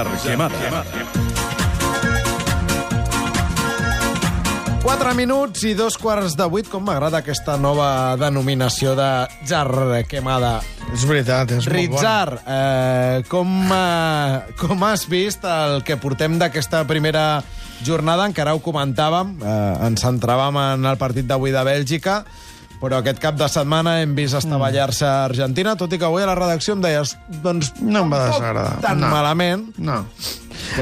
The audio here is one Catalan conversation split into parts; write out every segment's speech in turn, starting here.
Arquemada. 4 minuts i dos quarts de vuit. Com m'agrada aquesta nova denominació de Jarrequemada. És veritat, és molt Ritzar, eh, com, eh, com has vist el que portem d'aquesta primera jornada? Encara ho comentàvem, eh, ens centràvem en el partit d'avui de Bèlgica, però aquest cap de setmana hem vist estavellar-se a Argentina, tot i que avui a la redacció em deies, doncs, No em va desagradar. tan No. malament. No.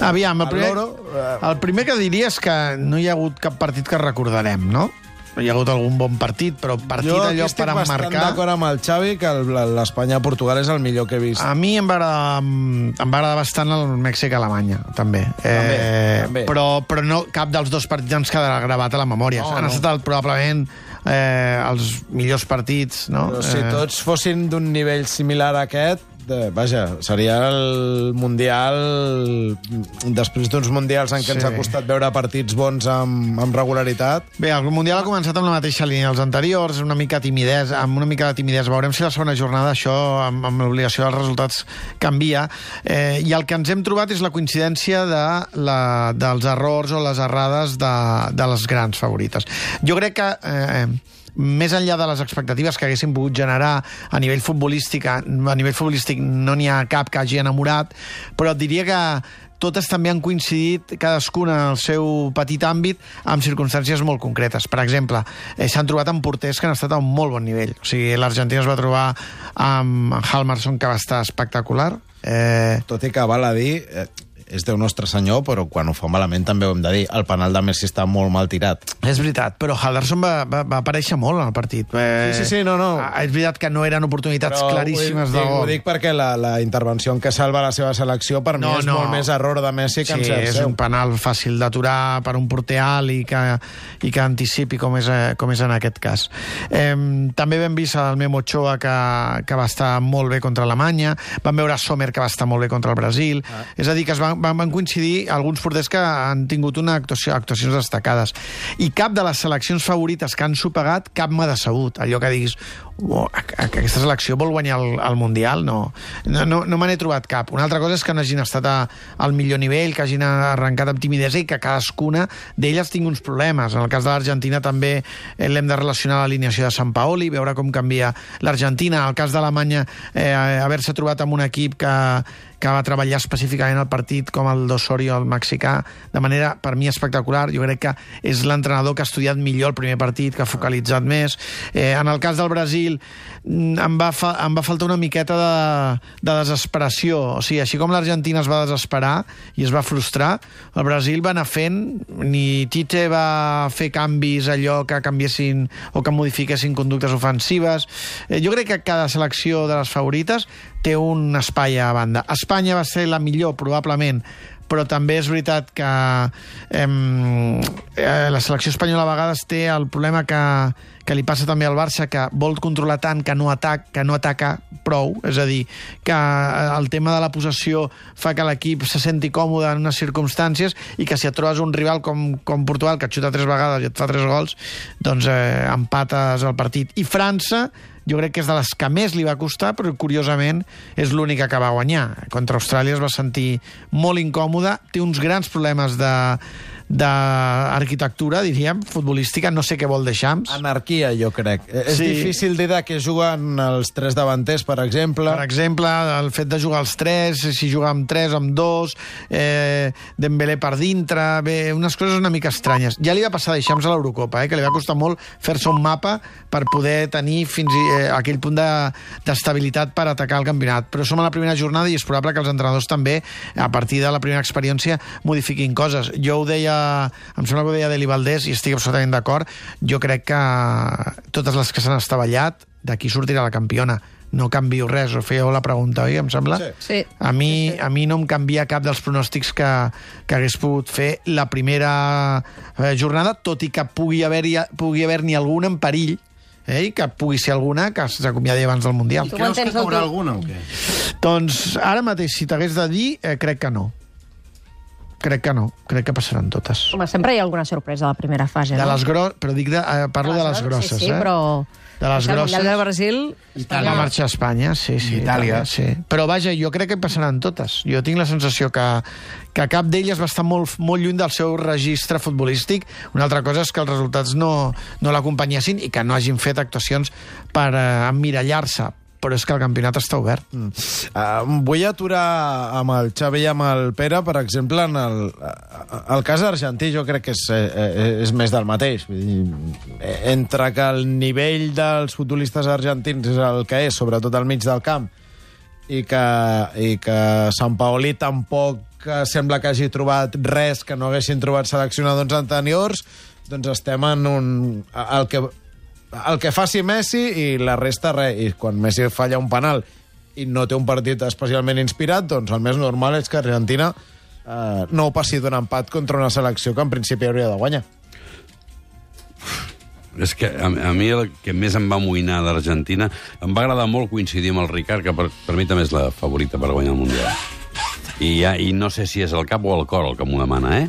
Aviam, el primer, eh, el primer que diria és que no hi ha hagut cap partit que recordarem, no? Hi ha hagut algun bon partit, però partit Jo aquí allò estic per bastant emmarcar... d'acord amb el Xavi que l'Espanya-Portugal és el millor que he vist. A mi em va agradar, em va agradar bastant el Mèxic-Alemanya, també. Eh, també. Però, però no, cap dels dos partits ens quedarà gravat a la memòria. No, Han no. estat probablement eh, els millors partits, no? Però si Eh, tots fossin d'un nivell similar a aquest, de, vaja, seria el Mundial... Després d'uns Mundials en què Sí. ens ha costat veure partits bons amb, amb regularitat. Bé, el Mundial ha començat amb la mateixa línia dels anteriors, una mica timidesa, amb una mica de timidesa. Veurem si la segona jornada això, amb, amb l'obligació dels resultats, canvia. Eh, I el que ens hem trobat és la coincidència de la, dels errors o les errades de, de les grans favorites. Jo crec que... Eh, més enllà de les expectatives que haguessin pogut generar a nivell futbolístic, a nivell futbolístic no n'hi ha cap que hagi enamorat, però et diria que totes també han coincidit, cadascuna en el seu petit àmbit, amb circumstàncies molt concretes. Per exemple, eh, s'han trobat amb porters que han estat a un molt bon nivell. O sigui, l'Argentina es va trobar amb Halmarsson, que va estar espectacular. Eh, Tot i que val a dir, eh, és Déu nostre senyor, però quan ho fa malament també ho hem de dir. El penal de Messi està molt mal tirat. és veritat, però Halderson va, va, va aparèixer molt el partit. Eh, Sí, sí, sí, no, no. ah, És veritat que no eren oportunitats Però claríssimes de dic, ho gol. dic perquè la, la intervenció en què salva la seva selecció per No, mi és no. molt més error de Messi que Sí, encert és seu. un penal fàcil d'aturar per un porter alt i que, i que anticipi com és, eh, com és en aquest cas. Eh, també vam vist el Memo Ochoa que, que va estar molt bé contra Alemanya, vam veure Sommer que va estar molt bé contra el Brasil, ah. és a dir, que es van, van, van coincidir alguns porters que han tingut una actuació, actuacions destacades. I cap de les seleccions favorites que han sopegat, cap m'ha decebut. Allò que diguis, oh, aquesta selecció vol guanyar el, el Mundial, no. No, no, no me n'he trobat cap. Una altra cosa és que no hagin estat a, al millor nivell, que hagin arrencat amb timidesa i que cadascuna d'elles tingui uns problemes. En el cas de l'Argentina també eh, l'hem de relacionar a l'alineació de Sant Paoli, veure com canvia l'Argentina. En el cas d'Alemanya, eh, haver-se trobat amb un equip que, que va treballar específicament el partit com el d'Osorio, el mexicà, de manera, per mi, espectacular. Jo crec que és l'entrenador que ha estudiat millor el primer partit, que ha focalitzat més. Eh, en el cas del Brasil, mm, em va, fa, em va faltar una miqueta de, de desesperació. O sigui, així com l'Argentina es va desesperar i es va frustrar, el Brasil va anar fent, ni Tite va fer canvis allò que canviessin o que modifiquessin conductes ofensives. Eh, jo crec que cada selecció de les favorites té un espai a banda. Espanya va ser la millor, probablement, però també és veritat que em, eh, la selecció espanyola a vegades té el problema que, que li passa també al Barça, que vol controlar tant que no, atac, que no ataca prou, és a dir, que eh, el tema de la possessió fa que l'equip se senti còmode en unes circumstàncies i que si et trobes un rival com, com Portugal, que et xuta tres vegades i et fa tres gols, doncs eh, empates el partit. I França, jo crec que és de les que més li va costar, però curiosament és l'única que va guanyar. Contra Austràlia es va sentir molt incòmode, té uns grans problemes de d'arquitectura, diríem, futbolística, no sé què vol de Champs. Anarquia, jo crec. Eh, És Sí. difícil dir de què juguen els tres davanters, per exemple. Per exemple, el fet de jugar els tres, si jugar amb tres, amb dos, eh, Dembélé per dintre, bé, unes coses una mica estranyes. Ja li va passar a Deschamps a l'Eurocopa, eh, que li va costar molt fer-se un mapa per poder tenir fins i, eh, aquell punt de- d'estabilitat per atacar el campionat. Però som a la primera jornada i és probable que els entrenadors també, a partir de la primera experiència, modifiquin coses. Jo ho deia, em sembla que ho deia Deli Valdés, i estic absolutament d'acord, jo crec que totes les que s'han estavellat, d'aquí sortirà la campiona no canvio res, o fèieu la pregunta, oi, em sembla? Sí. Sí. A mi, a mi no em canvia cap dels pronòstics que, que hagués pogut fer la primera eh, jornada, tot i que pugui haver-hi pugui haver-n'hi alguna en perill, eh, i que pugui ser alguna que s'acomiadi abans del Mundial. Tu Creus que caurà alguna o què? Doncs ara mateix, si t'hagués de dir, eh, crec que no. Crec que no. Crec que passaran totes. Home, sempre hi ha alguna sorpresa a la primera fase, De no? les gros... Però dic de, eh, parlo de les grosses, sí, sí, eh? però... De les El grosses... del Brasil... Va marxar a Espanya, sí, sí. Itàlia. també, Sí. Però vaja, jo crec que passaran totes. Jo tinc la sensació que, que cap d'elles va estar molt, molt lluny del seu registre futbolístic. Una altra cosa és que els resultats no, no l'acompanyessin i que no hagin fet actuacions per eh, emmirallar-se. Però és que el campionat està obert. Mm. Uh, vull aturar amb el Xavi i amb el Pere, per exemple, en el, eh, el cas argentí jo crec que és, eh, és més del mateix. Eh, entre que el nivell dels futbolistes argentins és el que és, sobretot al mig del camp, i que, i que Sant Paoli tampoc eh, sembla que hagi trobat res que no haguessin trobat seleccionadors anteriors, doncs estem en un... El que, el que faci Messi i la resta res. I quan Messi falla un penal i no té un partit especialment inspirat, doncs el més normal és que Argentina eh, no passi d'un empat contra una selecció que en principi hauria de guanyar. És que a, a mi el que més em va amoïnar d'Argentina... Em va agradar molt coincidir amb el Ricard, que per, per mi també és la favorita per guanyar el Mundial. I, ja, I no sé si és el cap o el cor el que m'ho demana, eh?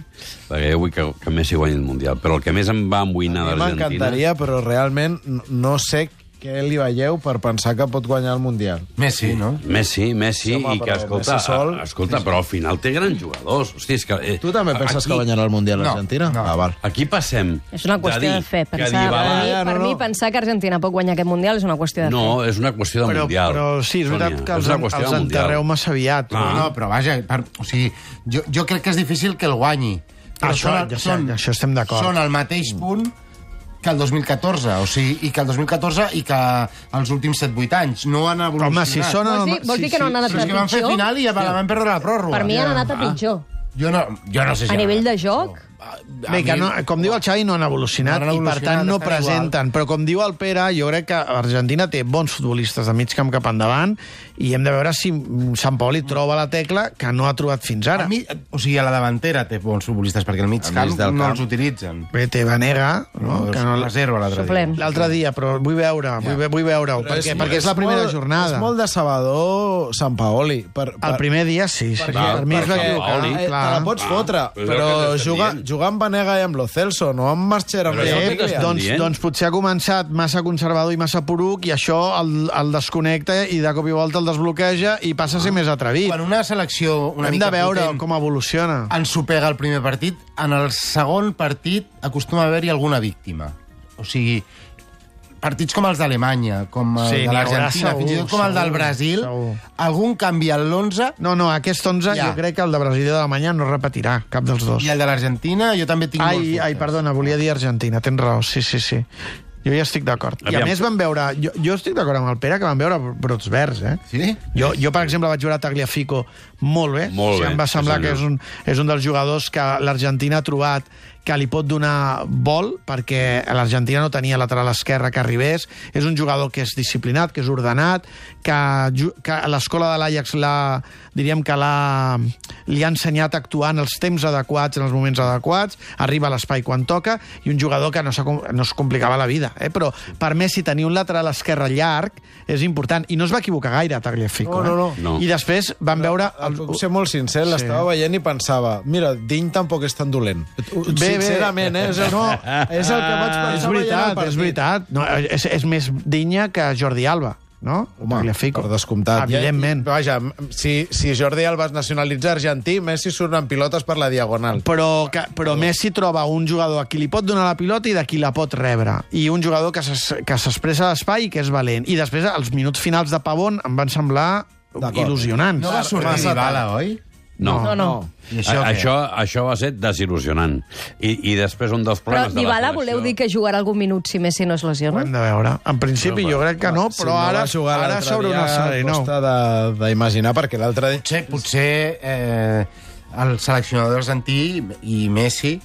Perquè jo vull que, que Messi guanyi el Mundial. Però el que més em va amoïnar A mi d'Argentina... m'encantaria, però realment no sé què li veieu per pensar que pot guanyar el Mundial. Messi, no? Messi, Messi, Sí, home, i que, escolta, Messi sol- escolta, però al final té grans jugadors. Hosti, és que... Eh, Tu també penses aquí, que guanyarà el Mundial No, Argentina? no. Ah, val. Aquí passem És una qüestió dir de, fe. que Pensar, per Dybala- mi, Ja, no, per mi, no. pensar que Argentina pot guanyar aquest Mundial és una qüestió de fe. No, és una qüestió de Però, Mundial. però sí, és veritat que els, els de Mundial. enterreu massa aviat. Ah. No, però vaja, per, o sigui, jo, jo crec que és difícil que el guanyi. Però Això, són, ja sé, això estem d'acord. Són al mateix punt que el 2014, o sigui, i que el 2014 i que els últims 7-8 anys no han evolucionat. Home, si són... Vols dir- vols dir que no han anat Però és que van fer pitjor? final i ja van perdre la pròrroga. Per mi han anat a Ah. pitjor. Jo no, jo no sé si A nivell de joc, pitjor. Bé, que no, com diu el Xavi, no han evolucionat No han i, per evolucionat, tant, no presenten. Però, com diu el Pere, jo crec que Argentina té bons futbolistes de mig camp cap endavant i hem de veure si Sant Paoli troba la tecla que no ha trobat fins ara. A mi, o sigui, a la davantera té bons futbolistes, perquè al mig Al camp del no camp. els utilitzen. Bé, té Vanega, no? No, que no, reserva l'altre dia. L'altre dia, però vull veure, vull, ve- vull veure-ho, perquè, perquè és la primera molt, jornada. És molt decebedor Sant Paoli. Per, per, El primer dia, sí. sí per mi es va perquè- equivocar, Paoli, Eh, te clar. la pots fotre, però és jugar, amb Vanega i amb Lo Celso, no amb Mascher, amb t'estem doncs, dient. doncs potser ha començat massa conservador i massa poruc i això el, el desconnecta i de cop i volta el desbloqueja i passa a ser més atrevit. Quan una selecció una Hem mica de veure potent com evoluciona. ensopega el primer partit, en el segon partit acostuma a haver-hi alguna víctima. O sigui, partits com els d'Alemanya, com el Sí, de l'Argentina, segur, fins i tot com el del segur, Brasil, segur. algun canvi en l'11 No, no, aquest 11 Ja. jo crec que el de Brasil i d'Alemanya no repetirà, cap dels dos. i el de l'Argentina jo també tinc Ai, ai, perdona, volia dir Argentina, tens raó, sí, sí, sí. Jo ja estic d'acord. I a més vam veure... Jo, jo estic d'acord amb el Pere que vam veure brots verds, eh? Sí? Jo, jo, per exemple, vaig veure Tagliafico molt bé. Molt o sigui, bé, Em va semblar que és un, és un dels jugadors que l'Argentina ha trobat que li pot donar vol, perquè l'Argentina no tenia lateral esquerre que arribés. És un jugador que és disciplinat, que és ordenat, que, que l'escola de l'Ajax l'ha diríem que l'ha li ha ensenyat a actuar en els temps adequats, en els moments adequats, arriba a l'espai quan toca, i un jugador que no, no es complicava la vida. Eh? Però per Messi tenir un lateral esquerre llarg és important, i no es va equivocar gaire Tagliafico. No, no, no. Eh? No. I després van veure... El, puc ser molt sincer, sí. l'estava veient i pensava mira, Diny tampoc és tan dolent. Bé, Sincerament, eh? És, no, és el que vaig pensar és veritat, és veritat. No, és, és més dinya que Jordi Alba, no? Home, Tagliafico. per descomptat. Evidentment. Ja, vaja, si, si Jordi Alba es nacionalitza argentí, Messi surt en pilotes per la diagonal. Però, que, però Messi troba un jugador a qui li pot donar la pilota i de qui la pot rebre. I un jugador que s'expressa a l'espai i que és valent. I després, els minuts finals de Pavón em van semblar il·lusionants. No va sortir Dybala, oi? No. No, no. I Això, això què? això, això va ser desil·lusionant. I, I després un dels Però problemes de la Dybala, selecció... voleu dir que jugarà algun minut si Messi no es Ho lesiona? hem de veure. En principi jo crec que no, Si però ara, ara sobre un dia, escenari nou. Costa de- d'imaginar, perquè l'altre dia... Potser, potser eh, el seleccionador argentí i Messi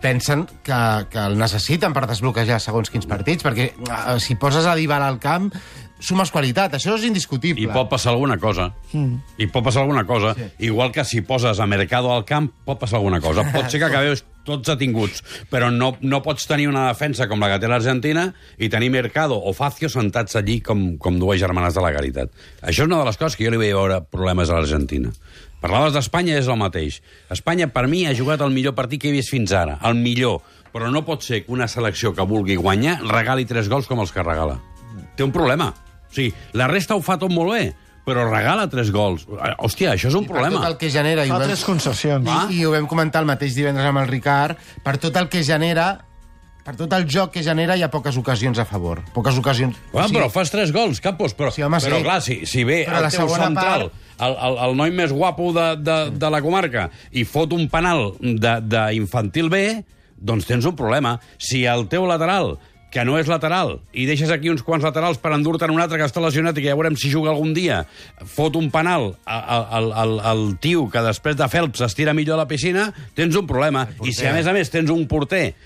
pensen que, que el necessiten per desbloquejar segons quins partits, perquè eh, si poses a Dybala al camp, sumes qualitat, això és indiscutible. I pot passar alguna cosa. Mm. I pot passar alguna cosa. Sí. Igual que si poses a Mercado al camp, pot passar alguna cosa. Pot ser que acabeu tots atinguts, però no, no pots tenir una defensa com la que té l'Argentina i tenir Mercado o Facio sentats allí com, com dues germanes de la caritat. Això és una de les coses que jo li veia veure problemes a l'Argentina. Parlaves d'Espanya, és el mateix. Espanya, per mi, ha jugat el millor partit que he vist fins ara. El millor. Però no pot ser que una selecció que vulgui guanyar regali tres gols com els que regala. Té un problema. O sigui, la resta ho fa tot molt bé, però regala tres gols. Eh, Hòstia, això és un Per problema. tot el que genera... i Fa vam- tres concessions. Ah. I, I ho vam comentar el mateix divendres amb el Ricard, per tot el que genera, per tot el joc que genera, hi ha poques ocasions a favor. Poques ocasions... Bueno, o sigui, però fas tres gols, Campos, però, Sí, home, però sí. clar, si, si ve Però el teu central, part- el, el, el noi més guapo de, de, de la comarca, i fot un penal de- d'infantil B, doncs tens un problema. Si el teu lateral que no és lateral, i deixes aquí uns quants laterals per endur-te'n un altre que està lesionat i que ja veurem si juga algun dia, fot un penal a- a- al, al, al tio que després de Phelps es tira millor a la piscina, tens un problema. I si a més a més tens un porter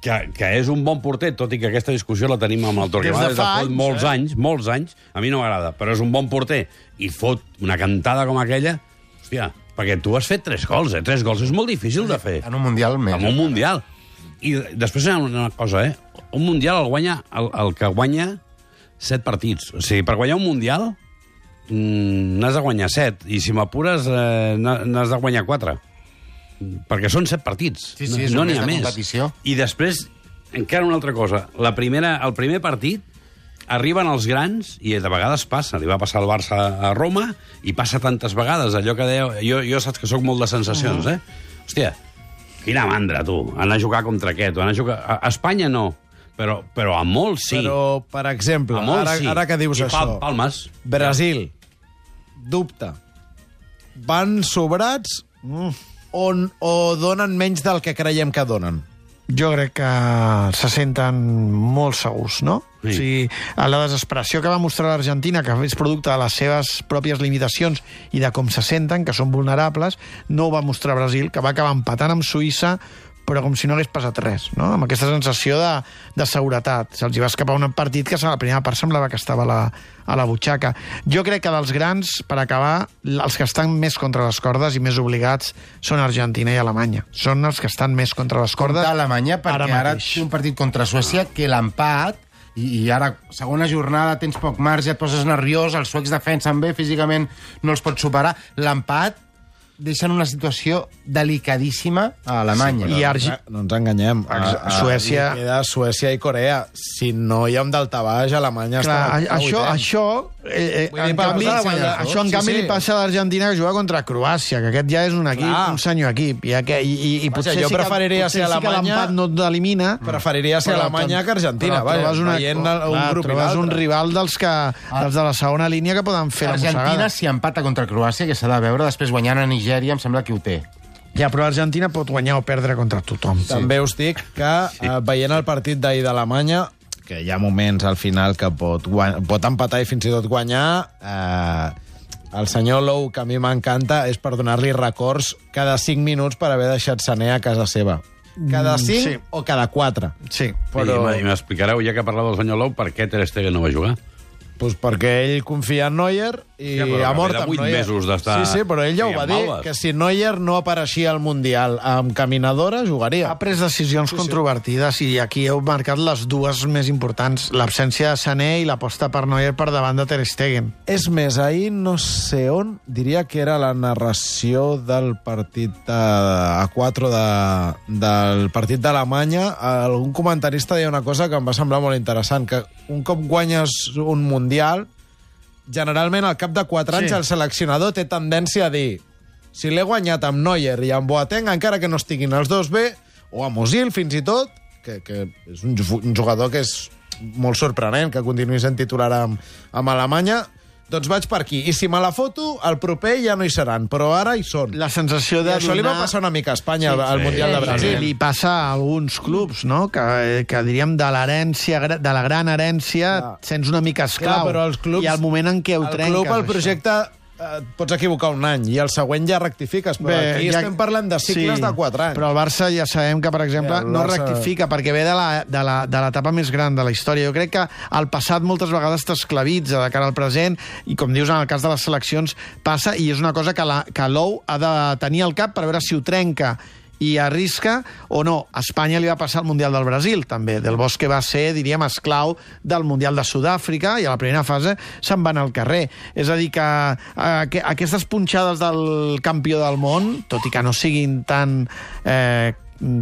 que, que és un bon porter, tot i que aquesta discussió la tenim amb el Torquemada Des de des de fa fa anys, molts eh? anys, molts anys, a mi no m'agrada, però és un bon porter i fot una cantada com aquella, hòstia, perquè tu has fet tres gols, eh? Tres gols és molt difícil de fer. En un Mundial més. En un Mundial. I després hi ha una cosa, eh? Un Mundial el guanya el, el que guanya set partits. O sigui, per guanyar un Mundial mm, n'has de guanyar set, i si m'apures eh, n'ha- n'has de guanyar quatre. Perquè són set partits. Sí, sí, no n'hi ha més. competició. I després, encara una altra cosa. La primera, el primer partit arriben els grans, i de vegades passa, li va passar al Barça a Roma, i passa tantes vegades, allò que deia... Jo, jo saps que sóc molt de sensacions, Mm. eh? Hòstia, quina mandra, tu, anar a jugar contra aquest, anar a jugar... A Espanya no, però, però a molts sí. Però, per exemple, a molts ara, sí. ara que dius I això, Pal Palmes. Brasil, dubte, van sobrats Mm. o, o donen menys del que creiem que donen? Jo crec que se senten molt segurs, no? Sí. O sigui, a la desesperació que va mostrar l'Argentina, que és producte de les seves pròpies limitacions i de com se senten, que són vulnerables, no ho va mostrar Brasil, que va acabar empatant amb Suïssa, però com si no hagués passat res, no? amb aquesta sensació de, de seguretat. Se'ls va escapar un partit que a la primera part semblava que estava a la, a la butxaca. Jo crec que dels grans, per acabar, els que estan més contra les cordes i més obligats són Argentina i Alemanya. Són els que estan més contra les cordes d'Alemanya, perquè ara ara, té un partit contra Suècia que l'empat, i, i ara, segona jornada, tens poc marge, et poses nerviós, els suecs defensen bé, físicament no els pots superar. L'empat deixa en una situació delicadíssima a Alemanya. I Argi... No ens enganyem. A, a, Suècia- Queda Suècia i Corea. Si no hi ha un daltabaix, Alemanya Clar, està... a- això, això, eh, eh, en per canvi, guanyar, això en sí, canvi sí. li passa a l'Argentina que juga contra Croàcia, que aquest ja és un equip, Clar. un senyor equip. I, que, i, i, i Vaja, potser jo sí que, preferiria potser ser sí que Alemanya- l'empat no t'elimina. Preferiria ser Alemanya que Argentina, però vaja, trobes una, veient un clar, grup trobes un rival dels, que, dels de la segona línia que poden fer la Argentina, mossegada. si empata contra Croàcia, que s'ha de veure, després guanyant a Nigèria, em sembla que ho té. Ja, però Argentina pot guanyar o perdre contra tothom. També us dic que, eh, veient el partit d'ahir d'Alemanya, que hi ha moments al final que pot, pot empatar i fins i tot guanyar, eh, el senyor Lou, que a mi m'encanta, és per donar-li records cada 5 minuts per haver deixat Sané a casa seva. Cada 5 sí. o cada 4. Sí. Però-. I m'explicareu, ja que parlava del senyor Lou, per què Ter Stegen no va jugar? Pues perquè ell confia en Neuer i Ja, però ha mort amb vuit Neuer. mesos d'estar- Sí, sí, però ell ja ho Sí, va amb dir, malves. que si Neuer no apareixia al Mundial amb caminadora, jugaria. Ha pres decisions sí, controvertides i aquí heu marcat les dues més importants, l'absència de Sané i l'aposta per Neuer per davant de Ter Stegen. És més, ahir no sé on, diria que era la narració del partit de, a 4 de, del partit d'Alemanya. Algun comentarista deia una cosa que em va semblar molt interessant, que un cop guanyes un Mundial, generalment al cap de 4 anys Sí. el seleccionador té tendència a dir si l'he guanyat amb Neuer i amb Boateng, encara que no estiguin els dos bé, o amb Osil fins i tot, que, que és un jugador que és molt sorprenent, que continuï sent titular amb, amb Alemanya, doncs vaig per aquí. I si me la foto, el proper ja no hi seran, però ara hi són. La sensació I de això li va donar- passar una mica a Espanya sí, al sí, Mundial de sí. Brasil. Li passa a alguns clubs, no? Que, que diríem de l'herència, de la gran herència, Clar. sents una mica esclau. Clar, però els clubs... I al moment en què ho el trenques... club, el això. projecte, eh, et pots equivocar un any, i el següent ja rectifiques, però Bé, aquí ja... estem parlant de cicles de 4 anys. Però el Barça ja sabem que, per exemple, Sí, el no Barça- rectifica, perquè ve de l'etapa més gran de la història. Jo crec que el passat moltes vegades t'esclavitza de cara al present, i com dius, en el cas de les seleccions, passa, i és una cosa que l'OU ha de tenir al cap per veure si ho trenca i arrisca, o no, a Espanya li va passar al Mundial del Brasil, també. Del Bosque va ser, diríem, esclau del Mundial de Sud-àfrica i a la primera fase se'n van al carrer. És a dir, que eh, aquestes punxades del campió del món, tot i que no siguin tan... Eh,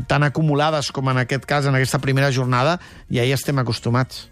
tan acumulades com en aquest cas, en aquesta primera jornada, ja hi estem acostumats.